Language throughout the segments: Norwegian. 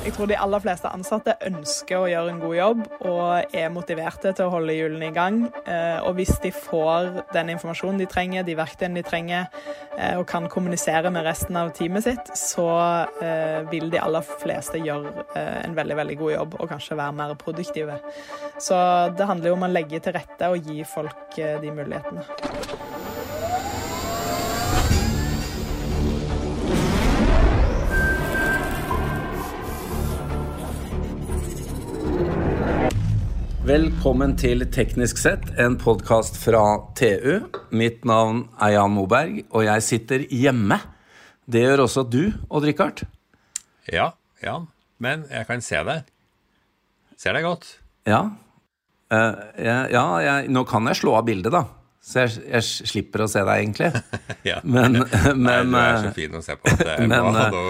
Jeg tror de aller fleste ansatte ønsker å gjøre en god jobb og er motiverte til å holde hjulene i gang. Eh, og hvis de får den informasjonen de trenger, de verktøyene de trenger, eh, og kan kommunisere med resten av teamet sitt, så eh, vil de aller fleste gjøre en veldig, veldig god jobb og kanskje være mer produktive. Så det handler jo om å legge til rette og gi folk de mulighetene. Velkommen til Teknisk sett, en podkast fra TU. Mitt navn er Jan Moberg, og jeg sitter hjemme. Det gjør også du, Odd-Rikard. Ja, Jan. Men jeg kan se deg. Ser deg godt. Ja. Uh, ja, ja jeg, nå kan jeg slå av bildet, da. Så jeg, jeg slipper å se deg, egentlig. ja. Men, men Nei, Du er så fin å se på. Det er men, bra.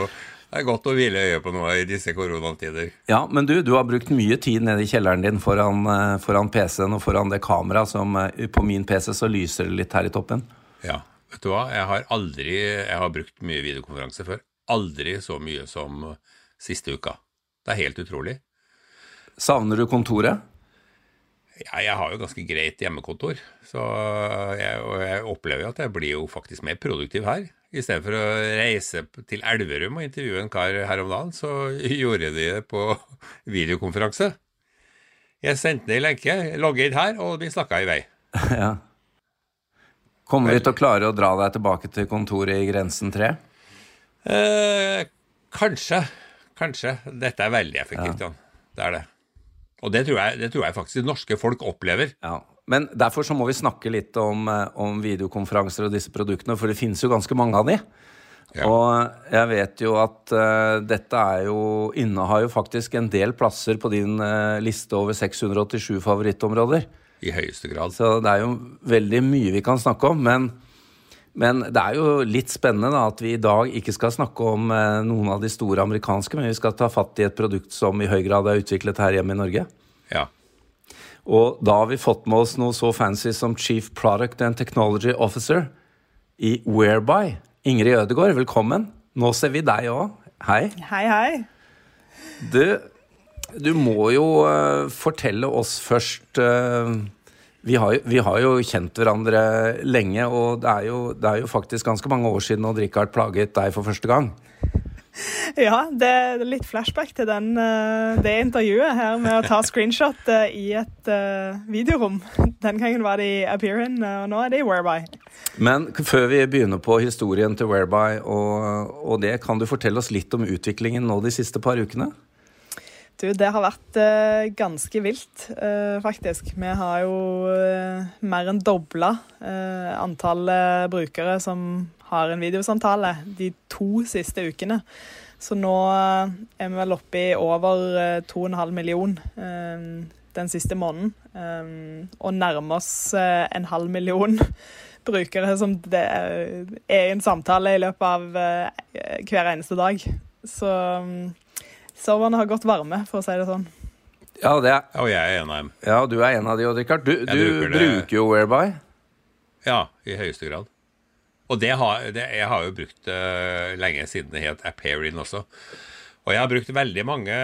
Det er godt å hvile øyet på noe i disse koronatider. Ja, men du, du har brukt mye tid nede i kjelleren din foran, eh, foran PC-en og foran det kameraet som eh, På min PC så lyser det litt her i toppen. Ja, vet du hva. Jeg har aldri Jeg har brukt mye videokonferanse før. Aldri så mye som siste uka. Det er helt utrolig. Savner du kontoret? Ja, jeg har jo ganske greit hjemmekontor, så jeg, og jeg opplever jo at jeg blir jo faktisk mer produktiv her. I stedet for å reise til Elverum og intervjue en kar her om dagen, så gjorde de det på videokonferanse. Jeg sendte ned en lenke, logget inn her, og vi snakka i vei. Ja. Kommer vi til å klare å dra deg tilbake til kontoret i Grensen 3? Eh, kanskje. Kanskje. Dette er veldig effektivt, ja. Jan. Det er det. Og det tror, jeg, det tror jeg faktisk det norske folk opplever. Ja. Men derfor så må vi snakke litt om, eh, om videokonferanser og disse produktene, for det finnes jo ganske mange av de. Ja. Og jeg vet jo at uh, dette er jo innehar jo faktisk en del plasser på din uh, liste over 687 favorittområder. I høyeste grad. Så det er jo veldig mye vi kan snakke om. Men, men det er jo litt spennende da, at vi i dag ikke skal snakke om uh, noen av de store amerikanske, men vi skal ta fatt i et produkt som i høy grad er utviklet her hjemme i Norge. Ja. Og da har vi fått med oss noe så fancy som Chief Product and Technology Officer i Whereby. Ingrid Ødegaard, velkommen. Nå ser vi deg òg. Hei. Hei, hei. Du, du må jo uh, fortelle oss først uh, vi, har, vi, har, jo kjent hverandre lenge, og det er jo, det er jo faktisk ganske mange år siden Odd Rikard plaget deg for første gang. Ja, det er litt flashback til den, eh, det intervjuet her med å ta screenshot eh, i et uh, videorom. Den gangen var det i Appearin, og nå er det i Whereby. Men før vi begynner på historien til Whereby og, og det, kan du fortelle oss litt om utviklingen nå de siste par ukene? Du, det har vært uh, ganske vilt, uh, faktisk. Vi har jo uh, mer enn dobla antallet brukere som har en videosamtale de to siste ukene. Så nå er vi vel oppe i over 2,5 million den siste måneden. Og nærmer oss en halv million brukere som det er i en samtale i løpet av hver eneste dag. Så Serverne har gått varme, for å si det sånn. Ja, det er... Og jeg er en av dem. Ja, du er en av de, Odd Rikard. Du, du bruker, bruker, jo Whereby. Ja, i høyeste grad. Og det har, det, jeg har jo brukt det uh, lenge siden det het Appearin også. Og jeg har brukt veldig mange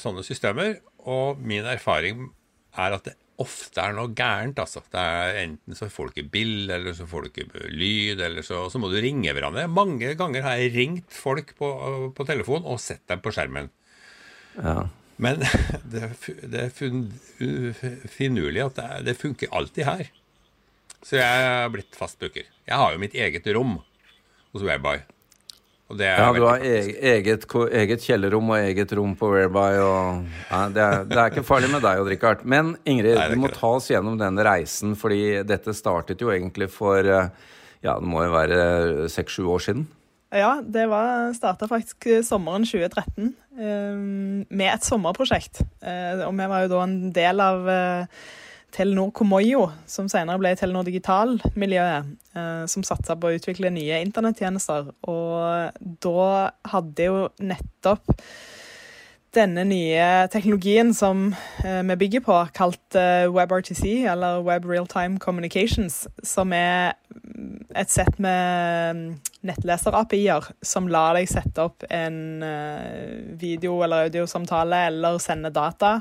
sånne systemer, og min erfaring er at det ofte er noe gærent, altså. Det er Enten så får du ikke bilde, eller så får du ikke lyd, eller så, så må du ringe hverandre. Mange ganger har jeg ringt folk på, på telefon og sett dem på skjermen. Ja. Men det, det er finurlig at det, det, funker alltid her. Så jeg har blitt fast bruker. Jeg har jo mitt eget rom hos Whereby. ja, du har eget, eget, eget, kjellerrom og eget rom på Whereby. Og, ja, det, er, det, er, ikke farlig med deg og Richard. Men Ingrid, Nei, du må ta oss gjennom den reisen, fordi dette startet jo egentlig for ja, det må jo være seks-sju år siden. Ja, det starta faktisk sommeren 2013 eh, med et sommerprosjekt. Eh, og vi var jo da en del av eh, Telenor Komoyo, som senere ble Telenor Digital-miljøet, som satsa på å utvikle nye internettjenester. Og da hadde jo nettopp denne nye teknologien som eh, vi bygger på, kalt eh, WebRTC, eller Web Real Time Communications, som er et sett med mm, nettleser-API-er som lar deg sette opp en eh, video- eller audiosamtale eller sende data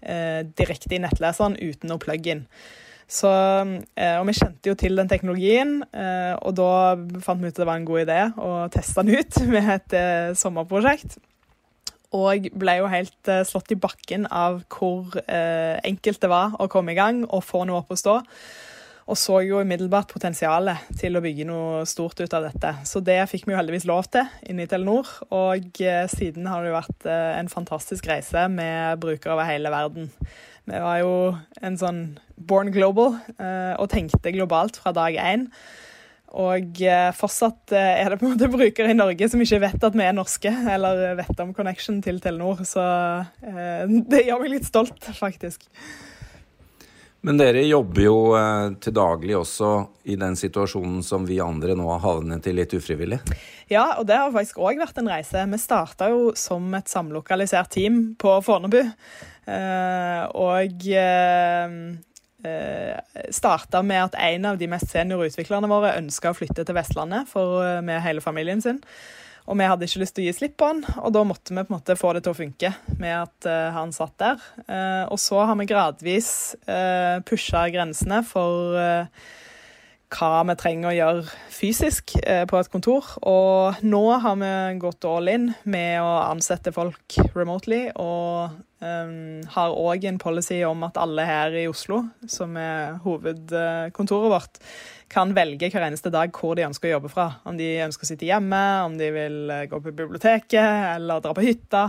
direkte i nettleseren uten noe plug-in. Så, og vi kjente jo til den teknologien, og da fant vi ut at det var en god idé å teste den ut med et sommerprosjekt. Og ble jo helt uh, slått i bakken av hvor uh, enkelt det var å komme i gang og få noe opp å stå. Og så jo umiddelbart potensialet til å bygge noe stort ut av dette. Så det fikk vi jo heldigvis lov til inne i Telenor. Og uh, siden har det jo vært en fantastisk reise med brukere over hele verden. Vi var jo en sånn born global og tenkte globalt fra dag én. Og eh, fortsatt eh, er det på en måte brukere i Norge som ikke vet at vi er norske, eller vet om connection til Telenor. Så eh, det gjør meg litt stolt, faktisk. Men dere jobber jo til daglig også i den situasjonen som vi andre nå har havnet i litt ufrivillig? Ja, og det har faktisk òg vært en reise. Vi starta jo som et samlokalisert team på Fornebu. Og starta med at en av de mest seniore utviklerne våre ønska å flytte til Vestlandet for, eh, med hele familien sin. Og vi hadde ikke lyst til å gi slipp på han, og da måtte vi på en måte få det til å funke med at uh, han satt der. Uh, og så har vi gradvis uh, pusha grensene for uh, hva vi trenger å gjøre fysisk eh, på et kontor. Og nå har vi gått all in med å ansette folk remotely, og um, har òg en policy om at alle her i Oslo, som er hovedkontoret vårt, kan velge hver eneste dag hvor de ønsker å jobbe fra. Om de ønsker å sitte hjemme, om de vil eh, gå på biblioteket eller dra på hytta.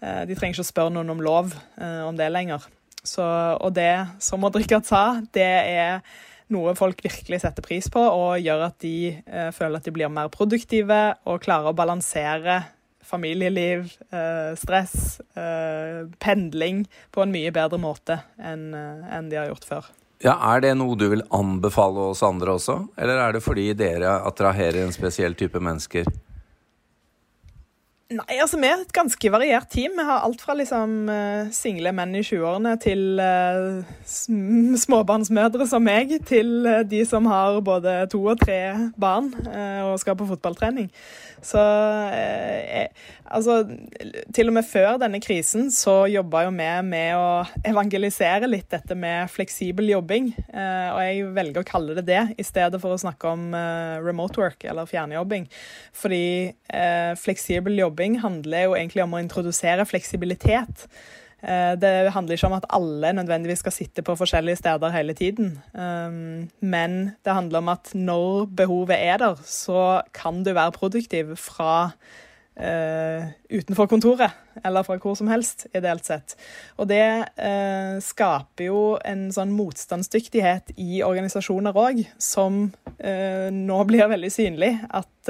Eh, de trenger ikke å spørre noen om lov om det lenger. Så, og det, som Odd Rikard sa, det er noe folk virkelig setter pris på, og gjør at de eh, føler at de blir mer produktive og klarer å balansere familieliv, eh, stress, eh, pendling på en mye bedre måte enn eh, en de har gjort før. Ja, Er det noe du vil anbefale oss andre også, eller er det fordi dere attraherer en spesiell type mennesker? Nei, altså vi er et ganske variert team. Vi har alt fra liksom uh, single menn i 20-årene til uh, småbarnsmødre som meg, til uh, de som har både to og tre barn og skal på fotballtrening. Så eh, altså Til og med før denne krisen så jobba jo vi med å evangelisere litt dette med fleksibel jobbing. Eh, og jeg velger å kalle det det, i stedet for å snakke om eh, remote work eller fjernjobbing. Fordi eh, fleksibel jobbing handler jo egentlig om å introdusere fleksibilitet. Eh, det handler ikke om at alle nødvendigvis skal sitte på forskjellige steder hele tiden. Um, men det handler om at når behovet er der, så kan du være produktiv fra uh, utenfor kontoret, eller fra hvor som helst, ideelt sett. Og det uh, skaper jo en sånn motstandsdyktighet i organisasjoner òg, som nå blir veldig synlig. At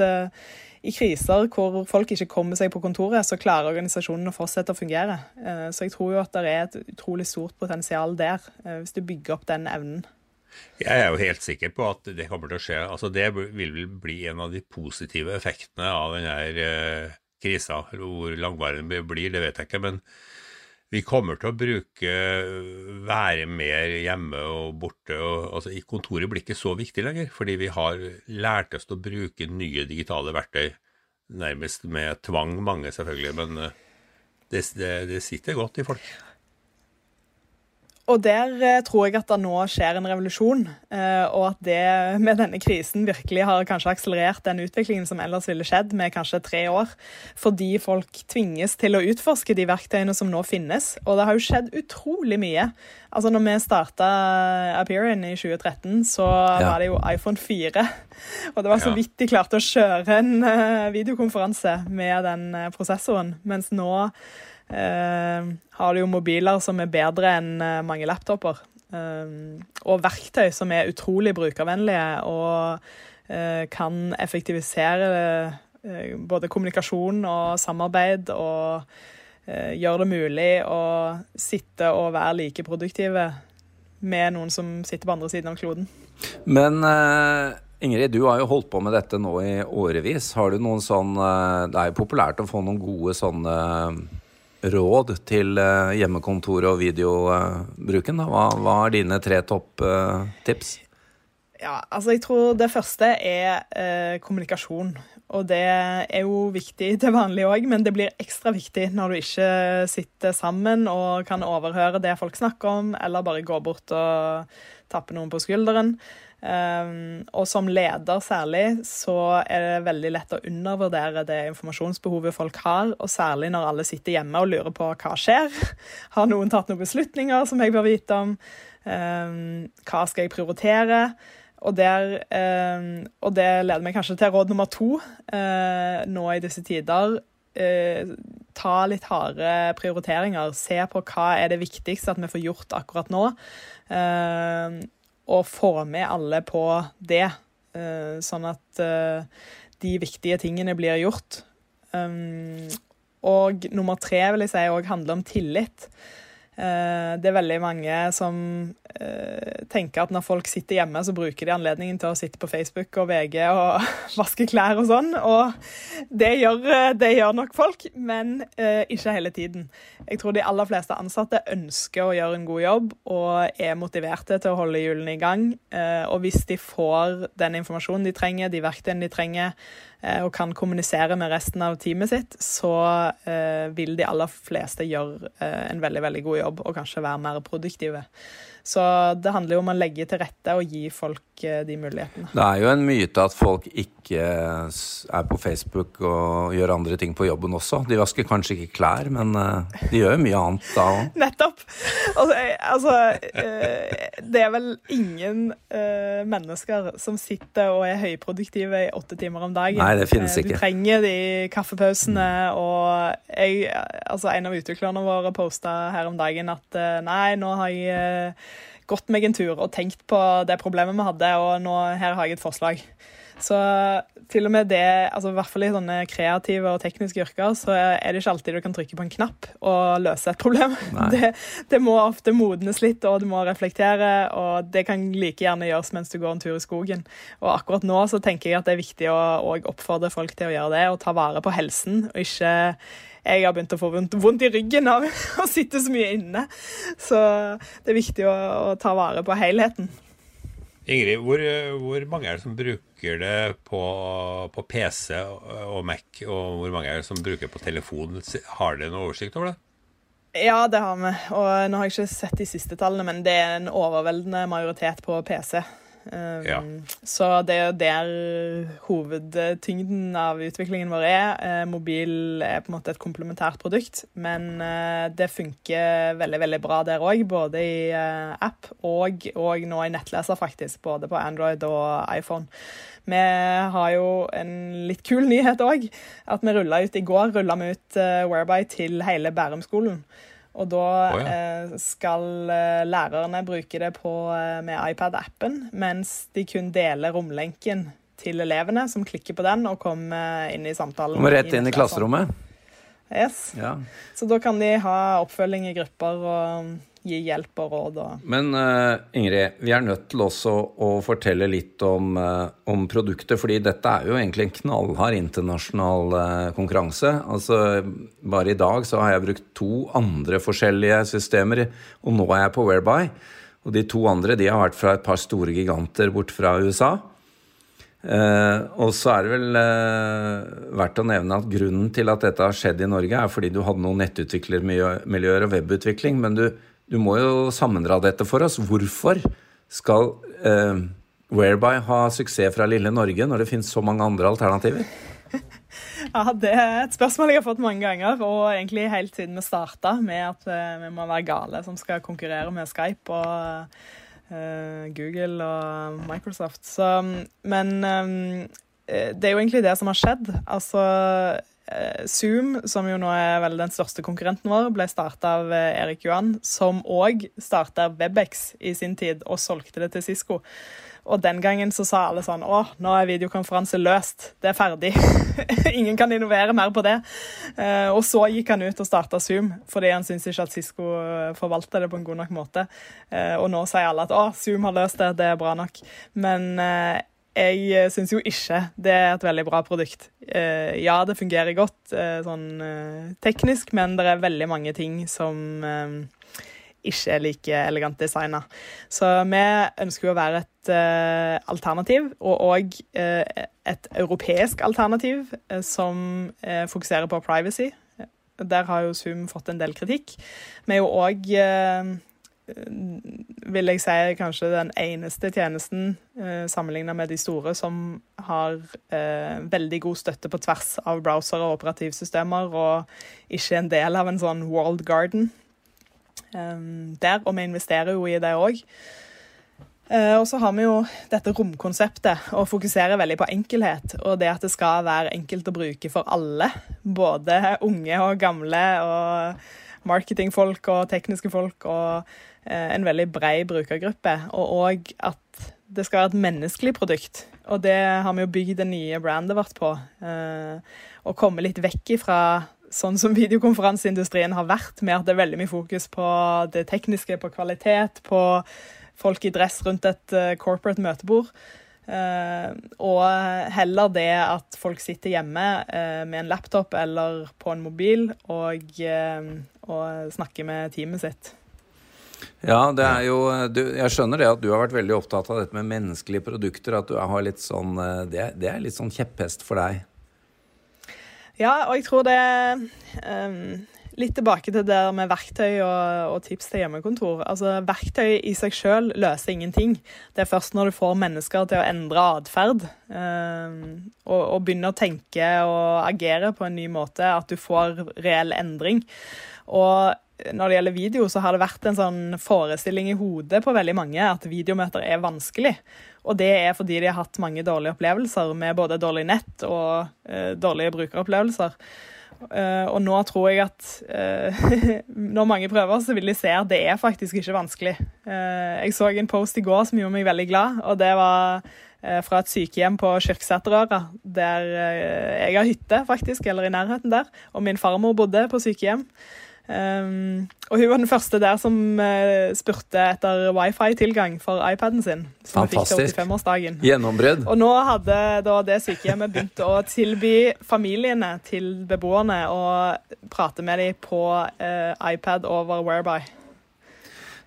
i kriser hvor folk ikke kommer seg på kontoret, så klarer organisasjonen å fortsette å fungere. Eh, så jeg tror jo at det er et utrolig stort potensial der, eh, hvis du bygger opp den evnen. Jeg er jo helt sikker på at det kommer til å skje. Altså Det vil vel bli en av de positive effektene av denne eh, krisa. Hvor langvarig den blir, det vet jeg ikke. men vi kommer til å bruke være mer hjemme og borte. Og, altså, I kontoret blir ikke så viktig lenger, fordi vi har lært oss å bruke nye digitale verktøy. Nærmest med tvang, mange selvfølgelig, men eh, det, det, det sitter godt i folk. Og der eh, tror jeg at det nå skjer en revolusjon, eh, og at det med denne krisen virkelig har kanskje akselerert den utviklingen som ellers ville skjedd med kanskje tre år. Fordi folk tvinges til å utforske de verktøyene som nå finnes. Og det har jo skjedd utrolig mye. Altså når vi starta Aperion i 2013, så ja. var det jo iPhone 4. Og det var så vidt de klarte å kjøre en eh, videokonferanse med den prosessoren. Mens nå har du jo mobiler som er bedre enn eh, mange laptoper. Eh, og verktøy som er utrolig brukervennlige og kan effektivisere både kommunikasjon og samarbeid og gjøre det mulig å sitte og være like produktive med noen som sitter på andre siden av kloden. Men Ingrid, du har jo holdt på med dette nå i årevis. Har du noen sånn Det er jo populært å få noen gode sånne råd til hjemmekontor og videobruken? Hva, hva er dine tre topptips? Ja, altså jeg tror det første er eh, kommunikasjon. Og det er jo viktig til vanlig òg, men det blir ekstra viktig når du ikke sitter sammen og kan overhøre det folk snakker om, eller bare gå bort og tappe noen på skulderen. Um, og som leder særlig, så er det veldig lett å undervurdere det informasjonsbehovet folk har, og særlig når alle sitter hjemme og lurer på hva skjer. Har noen tatt noen beslutninger som jeg bør vite om? Um, hva skal jeg prioritere? Og, der, eh, og, det leder meg kanskje til råd nummer to eh, nå i disse tider. Eh, ta litt harde prioriteringer. Se på hva er det viktigste at vi får gjort akkurat nå. Eh, og få med alle på det, eh, sånn at eh, de viktige tingene blir gjort. og nummer tre vil jeg si òg handler om tillit. Det er veldig mange som Eh, tenker at når folk sitter hjemme, så bruker de anledningen til å sitte på Facebook og VG og vaske klær og sånn. Og det gjør, eh, det gjør nok folk, men eh, ikke hele tiden. Jeg tror de aller fleste ansatte ønsker å gjøre en god jobb og er motiverte til å holde hjulene i gang. Eh, og hvis de får den informasjonen de trenger, de verktøyene de trenger, eh, og kan kommunisere med resten av teamet sitt, så eh, vil de aller fleste gjøre en veldig, veldig god jobb og kanskje være mer produktive. Så det handler jo om å legge til rette og gi folk eh, de mulighetene. Det er jo en myte at folk ikke er på Facebook og gjør andre ting på jobben også. De vasker kanskje ikke klær, men eh, de gjør jo mye annet da òg. Nettopp. Altså, altså, det er vel ingen mennesker som sitter og er høyproduktive i åtte timer om dagen. Nei, det finnes ikke. Du trenger de kaffepausene, og jeg, altså, en av utviklerne våre posta her om dagen at nei, nå har jeg gått meg en tur og tenkt på det problemet vi hadde, og nå, her har jeg et forslag. Så til og med det, altså i hvert fall i sånne kreative og tekniske yrker, så er det ikke alltid du kan trykke på en knapp og løse et problem. Det, det, må ofte modnes litt, og du må reflektere, og det kan like gjerne gjøres mens du går en tur i skogen. Og akkurat nå så tenker jeg at det er viktig å oppfordre folk til å gjøre det, og ta vare på helsen, og ikke jeg har begynt å få vondt, vondt i ryggen av å sitte så mye inne. Så det er viktig å, å ta vare på helheten. Ingrid, hvor, hvor, mange er det som bruker det på, på, PC og Mac, og hvor mange er det som bruker det på telefon? Har dere noe oversikt over det? Ja, det har vi. Og nå har jeg ikke sett de siste tallene, men det er en overveldende majoritet på PC. Um, ja. Så det er jo der hovedtyngden av utviklingen vår er. Uh, mobil er på en måte et komplementært produkt, men uh, det funker veldig veldig bra der òg. Både i uh, app og, og, nå i nettleser, faktisk. Både på Android og iPhone. Vi har jo en litt kul nyhet òg. At vi rulla ut i går rulla vi ut Whereby til hele Bærumskolen. Og da oh, ja. eh, skal eh, lærerne bruke det på, eh, med iPad-appen, mens de kun deler romlenken til elevene, som klikker på den og kommer inn i samtalen. Kommer rett inn i klasserommet? Yes. Ja. Så da kan de ha oppfølging i grupper og gi hjelp og råd. Og Men uh, Ingrid, vi er nødt til også å fortelle litt om, uh, om, produktet. fordi dette er jo egentlig en knallhard internasjonal uh, konkurranse. Altså, Bare i dag så har jeg brukt to andre forskjellige systemer, og nå er jeg på Whereby. Og de to andre de har vært fra et par store giganter bort fra USA. Uh, og så er det vel uh, verdt å nevne at grunnen til at dette har skjedd i Norge, er fordi du hadde noen nettutviklermiljøer og webutvikling, men du du må jo sammendra dette for oss. Hvorfor skal uh, Whereby ha suksess fra lille Norge når det finnes så mange andre alternativer? Ja, Det er et spørsmål jeg har fått mange ganger, og egentlig helt siden vi starta med at vi må være gale som skal konkurrere med Skype og Google og Microsoft. Så, men um, det er jo egentlig det som har skjedd. Altså Eh, Zoom, som jo nå er vel den største konkurrenten vår, ble starta av eh, Erik Johan, som òg starta Webex i sin tid og solgte det til Cisco. Og den gangen så sa alle sånn Å, nå er videokonferanse løst. Det er ferdig. Ingen kan innovere mer på det. Eh, og så gikk han ut og starta Zoom, fordi han syntes ikke at Cisco forvalta det på en god nok måte. Og nå sier alle at å, Zoom har løst det, det er bra nok. Men jeg syns jo ikke det er et veldig bra produkt. Ja, det fungerer godt sånn teknisk, men det er veldig mange ting som ikke er like elegant designa. Så vi ønsker jo å være et uh, alternativ, og òg uh, et europeisk alternativ uh, som fokuserer på privacy. Der har jo Zoom fått en del kritikk. Vi er jo òg vil jeg si kanskje den eneste tjenesten eh, sammenlignet med de store som har eh, veldig god støtte på tvers av browsere og operativsystemer, og ikke en del av en sånn world garden der, og vi investerer jo i det òg. Uh, og så har vi jo dette romkonseptet og fokuserer veldig på enkelhet. Og det at det skal være enkelt å bruke for alle. Både unge og gamle og marketingfolk og tekniske folk. Og uh, en veldig brei brukergruppe. Og òg at det skal være et menneskelig produkt. Og det har vi jo bygd det nye brandet vårt på. Uh, og komme litt vekk ifra sånn som videokonferanseindustrien har vært, med at det er veldig mye fokus på det tekniske, på kvalitet, på folk i dress rundt et uh, corporate møtebord. Uh, og heller det at folk sitter hjemme uh, med en laptop eller på en mobil og, og snakker med teamet sitt. Ja, det er jo du, Jeg skjønner det at du har vært veldig opptatt av dette med menneskelige produkter. At du har litt sånn Det, det er litt sånn kjepphest for deg? Ja, og jeg tror det um, Litt tilbake til det med verktøy og, og, tips til hjemmekontor. Altså, Verktøy i seg selv løser ingenting. Det er først når du får mennesker til å endre atferd um, og, og begynne å tenke og agere på en ny måte, at du får reell endring. Og når det gjelder video, så har det vært en sånn forestilling i hodet på veldig mange at videomøter er vanskelig. Og det er fordi de har hatt mange dårlige opplevelser med både dårlig nett og uh, dårlige brukeropplevelser. Uh, og nå tror jeg at uh, når mange prøver, så vil de se at det er faktisk ikke vanskelig. jeg så en post i går som gjorde meg veldig glad, og det var fra et sykehjem på Kyrksæterøra, der jeg har hytte, faktisk, eller i nærheten der. Og min farmor bodde på sykehjem. Um, og hun var den første der som uh, spurte etter wifi-tilgang for iPaden sin. Som Fantastisk. Gjennombrudd. Og nå hadde da det sykehjemmet begynt å tilby familiene til beboerne å prate med dem på uh, iPad over Whereby.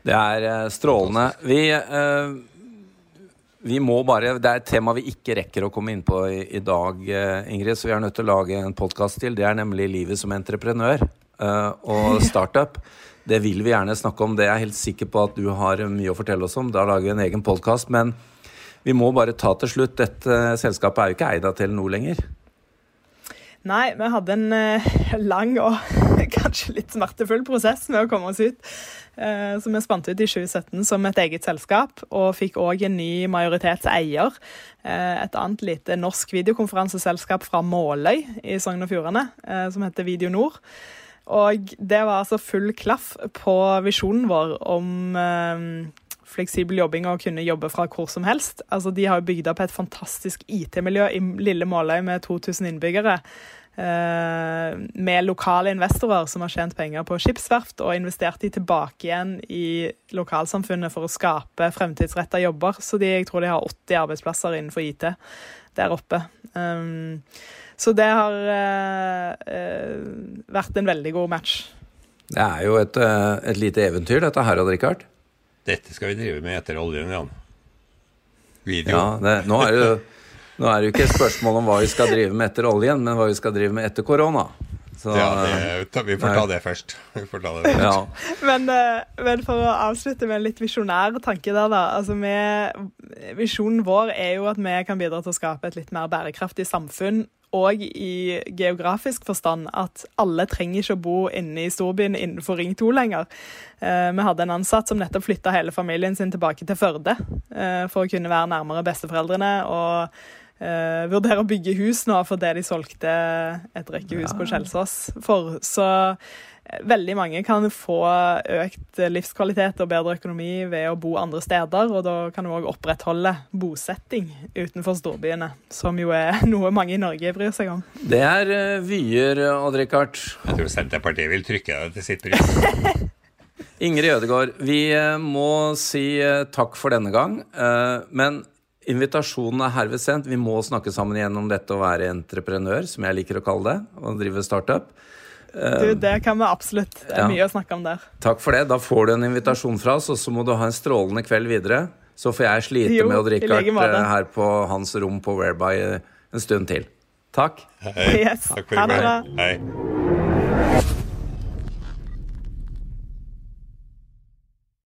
Det er uh, strålende. Vi vi må bare, Det er et tema vi ikke rekker å komme inn på i, i dag, Ingrid, så vi er nødt til å lage en podkast til. Det er nemlig livet som entreprenør. Eh, og startup. Det vil vi gjerne snakke om. Det er jeg helt sikker på at du har mye å fortelle oss om. Da lager vi en egen podkast. Men vi må bare ta til slutt. Dette selskapet er jo ikke eid av Telenor lenger. Nei, vi hadde en uh, lang og kanskje litt smertefull prosess med å komme oss ut. Uh, så vi spant ut i 2017 som et eget selskap, og fikk òg en ny majoritetseier. Et annet lite norsk videokonferanseselskap fra Måløy i Sogn og Fjordane, som heter Video Nord. Og det var altså full klaff på visjonen vår om eh, fleksibel jobbing og kunne jobbe fra hvor som helst. Altså, de har bygd opp et fantastisk IT-miljø i lille Måløy med 2000 innbyggere. Eh, med lokale investorer som har tjent penger på skipsverft og investert de tilbake igjen i lokalsamfunnet for å skape fremtidsretta jobber. Så de, jeg tror de har 80 arbeidsplasser innenfor IT der oppe. Um, så det har uh, vært en veldig god match. Det er jo et, uh, et lite eventyr, dette her, Odd Rikard. Dette skal vi drive med etter oljen, Jan. Video. Ja, det, nå, er det, nå er det jo ikke et spørsmål om hva vi skal drive med etter oljen, men hva vi skal drive med etter korona. Så, ja, det, vi får ta det først. Ta det først. Ja. men, men, for å avslutte med en litt visjonær tanke der, da. Altså, vi, visjonen vår er jo at vi kan bidra til å skape et litt mer bærekraftig samfunn og i geografisk forstand at alle trenger ikke å bo inne i storbyen innenfor Ring 2 lenger. Eh, vi hadde en ansatt som nettopp flytta hele familien sin tilbake til Førde eh, for å kunne være nærmere besteforeldrene. og Uh, vurderer å bygge hus nå fordi de solgte et rekkehus ja. på Kjelsås for. Så veldig mange kan få økt livskvalitet og bedre økonomi ved å bo andre steder. Og da kan du òg opprettholde bosetting utenfor storbyene, som jo er noe mange i Norge bryr seg om. Det er uh, vyer, Odd-Rikard. Jeg tror Senterpartiet vil trykke deg til sitt bryst. Ingrid Ødegaard, vi uh, må si takk for denne gang. men invitasjonen er herved sendt. Vi må snakke sammen igjen om dette å være entreprenør, som jeg liker å kalle det, og drive startup. Du, det kan vi absolutt. Det er ja. mye å snakke om der. Takk for det. Da får du en invitasjon fra oss, og så må du ha en strålende kveld videre. Så får jeg slite jo, med å drikke her på hans rom på Whereby en stund til. Takk. Hei. Yes. Takk for i Hei.